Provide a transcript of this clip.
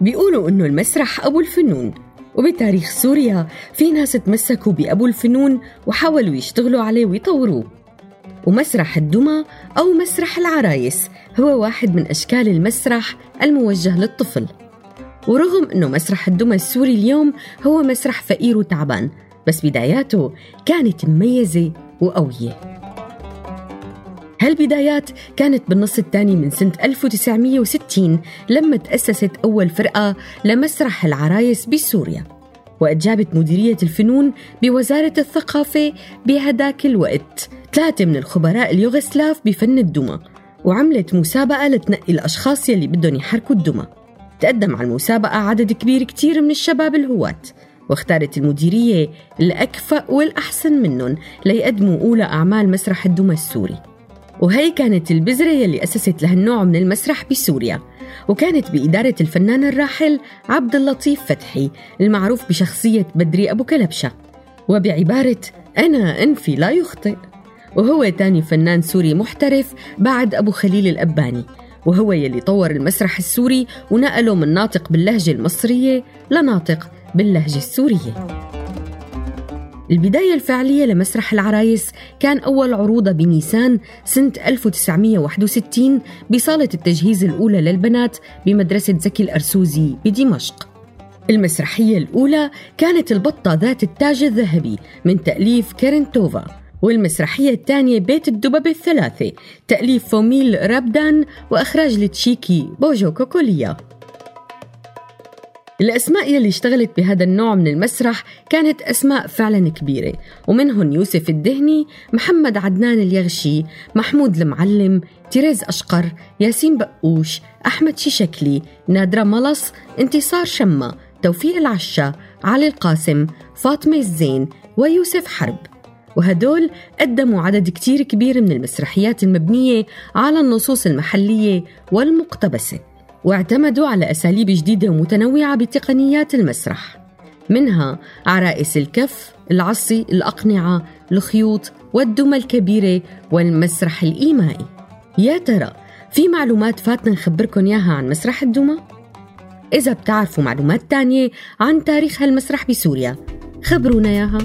بيقولوا إنه المسرح أبو الفنون وبتاريخ سوريا في ناس تمسكوا بأبو الفنون وحاولوا يشتغلوا عليه ويطوروه. ومسرح الدمى أو مسرح العرايس هو واحد من أشكال المسرح الموجه للطفل. ورغم أنه مسرح الدمى السوري اليوم هو مسرح فقير وتعبان بس بداياته كانت مميزة وقوية. هالبدايات كانت بالنص الثاني من سنة 1960 لما تأسست أول فرقة لمسرح العرايس بسوريا وأجابت مديرية الفنون بوزارة الثقافة بهداك الوقت ثلاثة من الخبراء اليوغسلاف بفن الدمى وعملت مسابقة لتنقي الأشخاص يلي بدهم يحركوا الدمى. تقدم على المسابقة عدد كبير كتير من الشباب الهواة واختارت المديرية الأكفأ والأحسن منهم ليقدموا أولى أعمال مسرح الدمى السوري. وهي كانت البذرة يلي أسست لهالنوع من المسرح بسوريا؟ وكانت بإدارة الفنان الراحل عبد اللطيف فتحي المعروف بشخصية بدري أبو كلبشة. وبعبارة أنا أنفي لا يخطئ. وهو تاني فنان سوري محترف بعد أبو خليل الأباني. وهو يلي طور المسرح السوري ونقله من ناطق باللهجة المصرية لناطق باللهجة السورية. البداية الفعلية لمسرح العرايس كان أول عروضه بنيسان سنة 1961 بصالة التجهيز الأولى للبنات بمدرسة زكي الأرسوزي بدمشق. المسرحية الأولى كانت البطة ذات التاج الذهبي من تأليف كارنتوفا والمسرحية الثانية بيت الدببة الثلاثة تأليف فوميل رابدان وإخراج لتشيكي بوجو كوكوليا. الأسماء يلي اشتغلت بهذا النوع من المسرح كانت أسماء فعلا كبيرة ومنهم يوسف الدهني محمد عدنان اليغشي محمود المعلم تيريز أشقر ياسين بقوش أحمد شيشكلي نادرة ملص انتصار شمة توفيق العشا علي القاسم فاطمة الزين ويوسف حرب. وهدول قدموا عدد كتير كبير من المسرحيات المبنية على النصوص المحلية والمقتبسة. واعتمدوا على أساليب جديدة ومتنوعة بتقنيات المسرح منها عرائس الكف، العصي، الأقنعة، الخيوط والدمى الكبيرة والمسرح الإيمائي يا ترى في معلومات فاتنا نخبركن إياها عن مسرح الدمى؟ إذا بتعرفوا معلومات تانية عن تاريخ هالمسرح بسوريا خبرونا إياها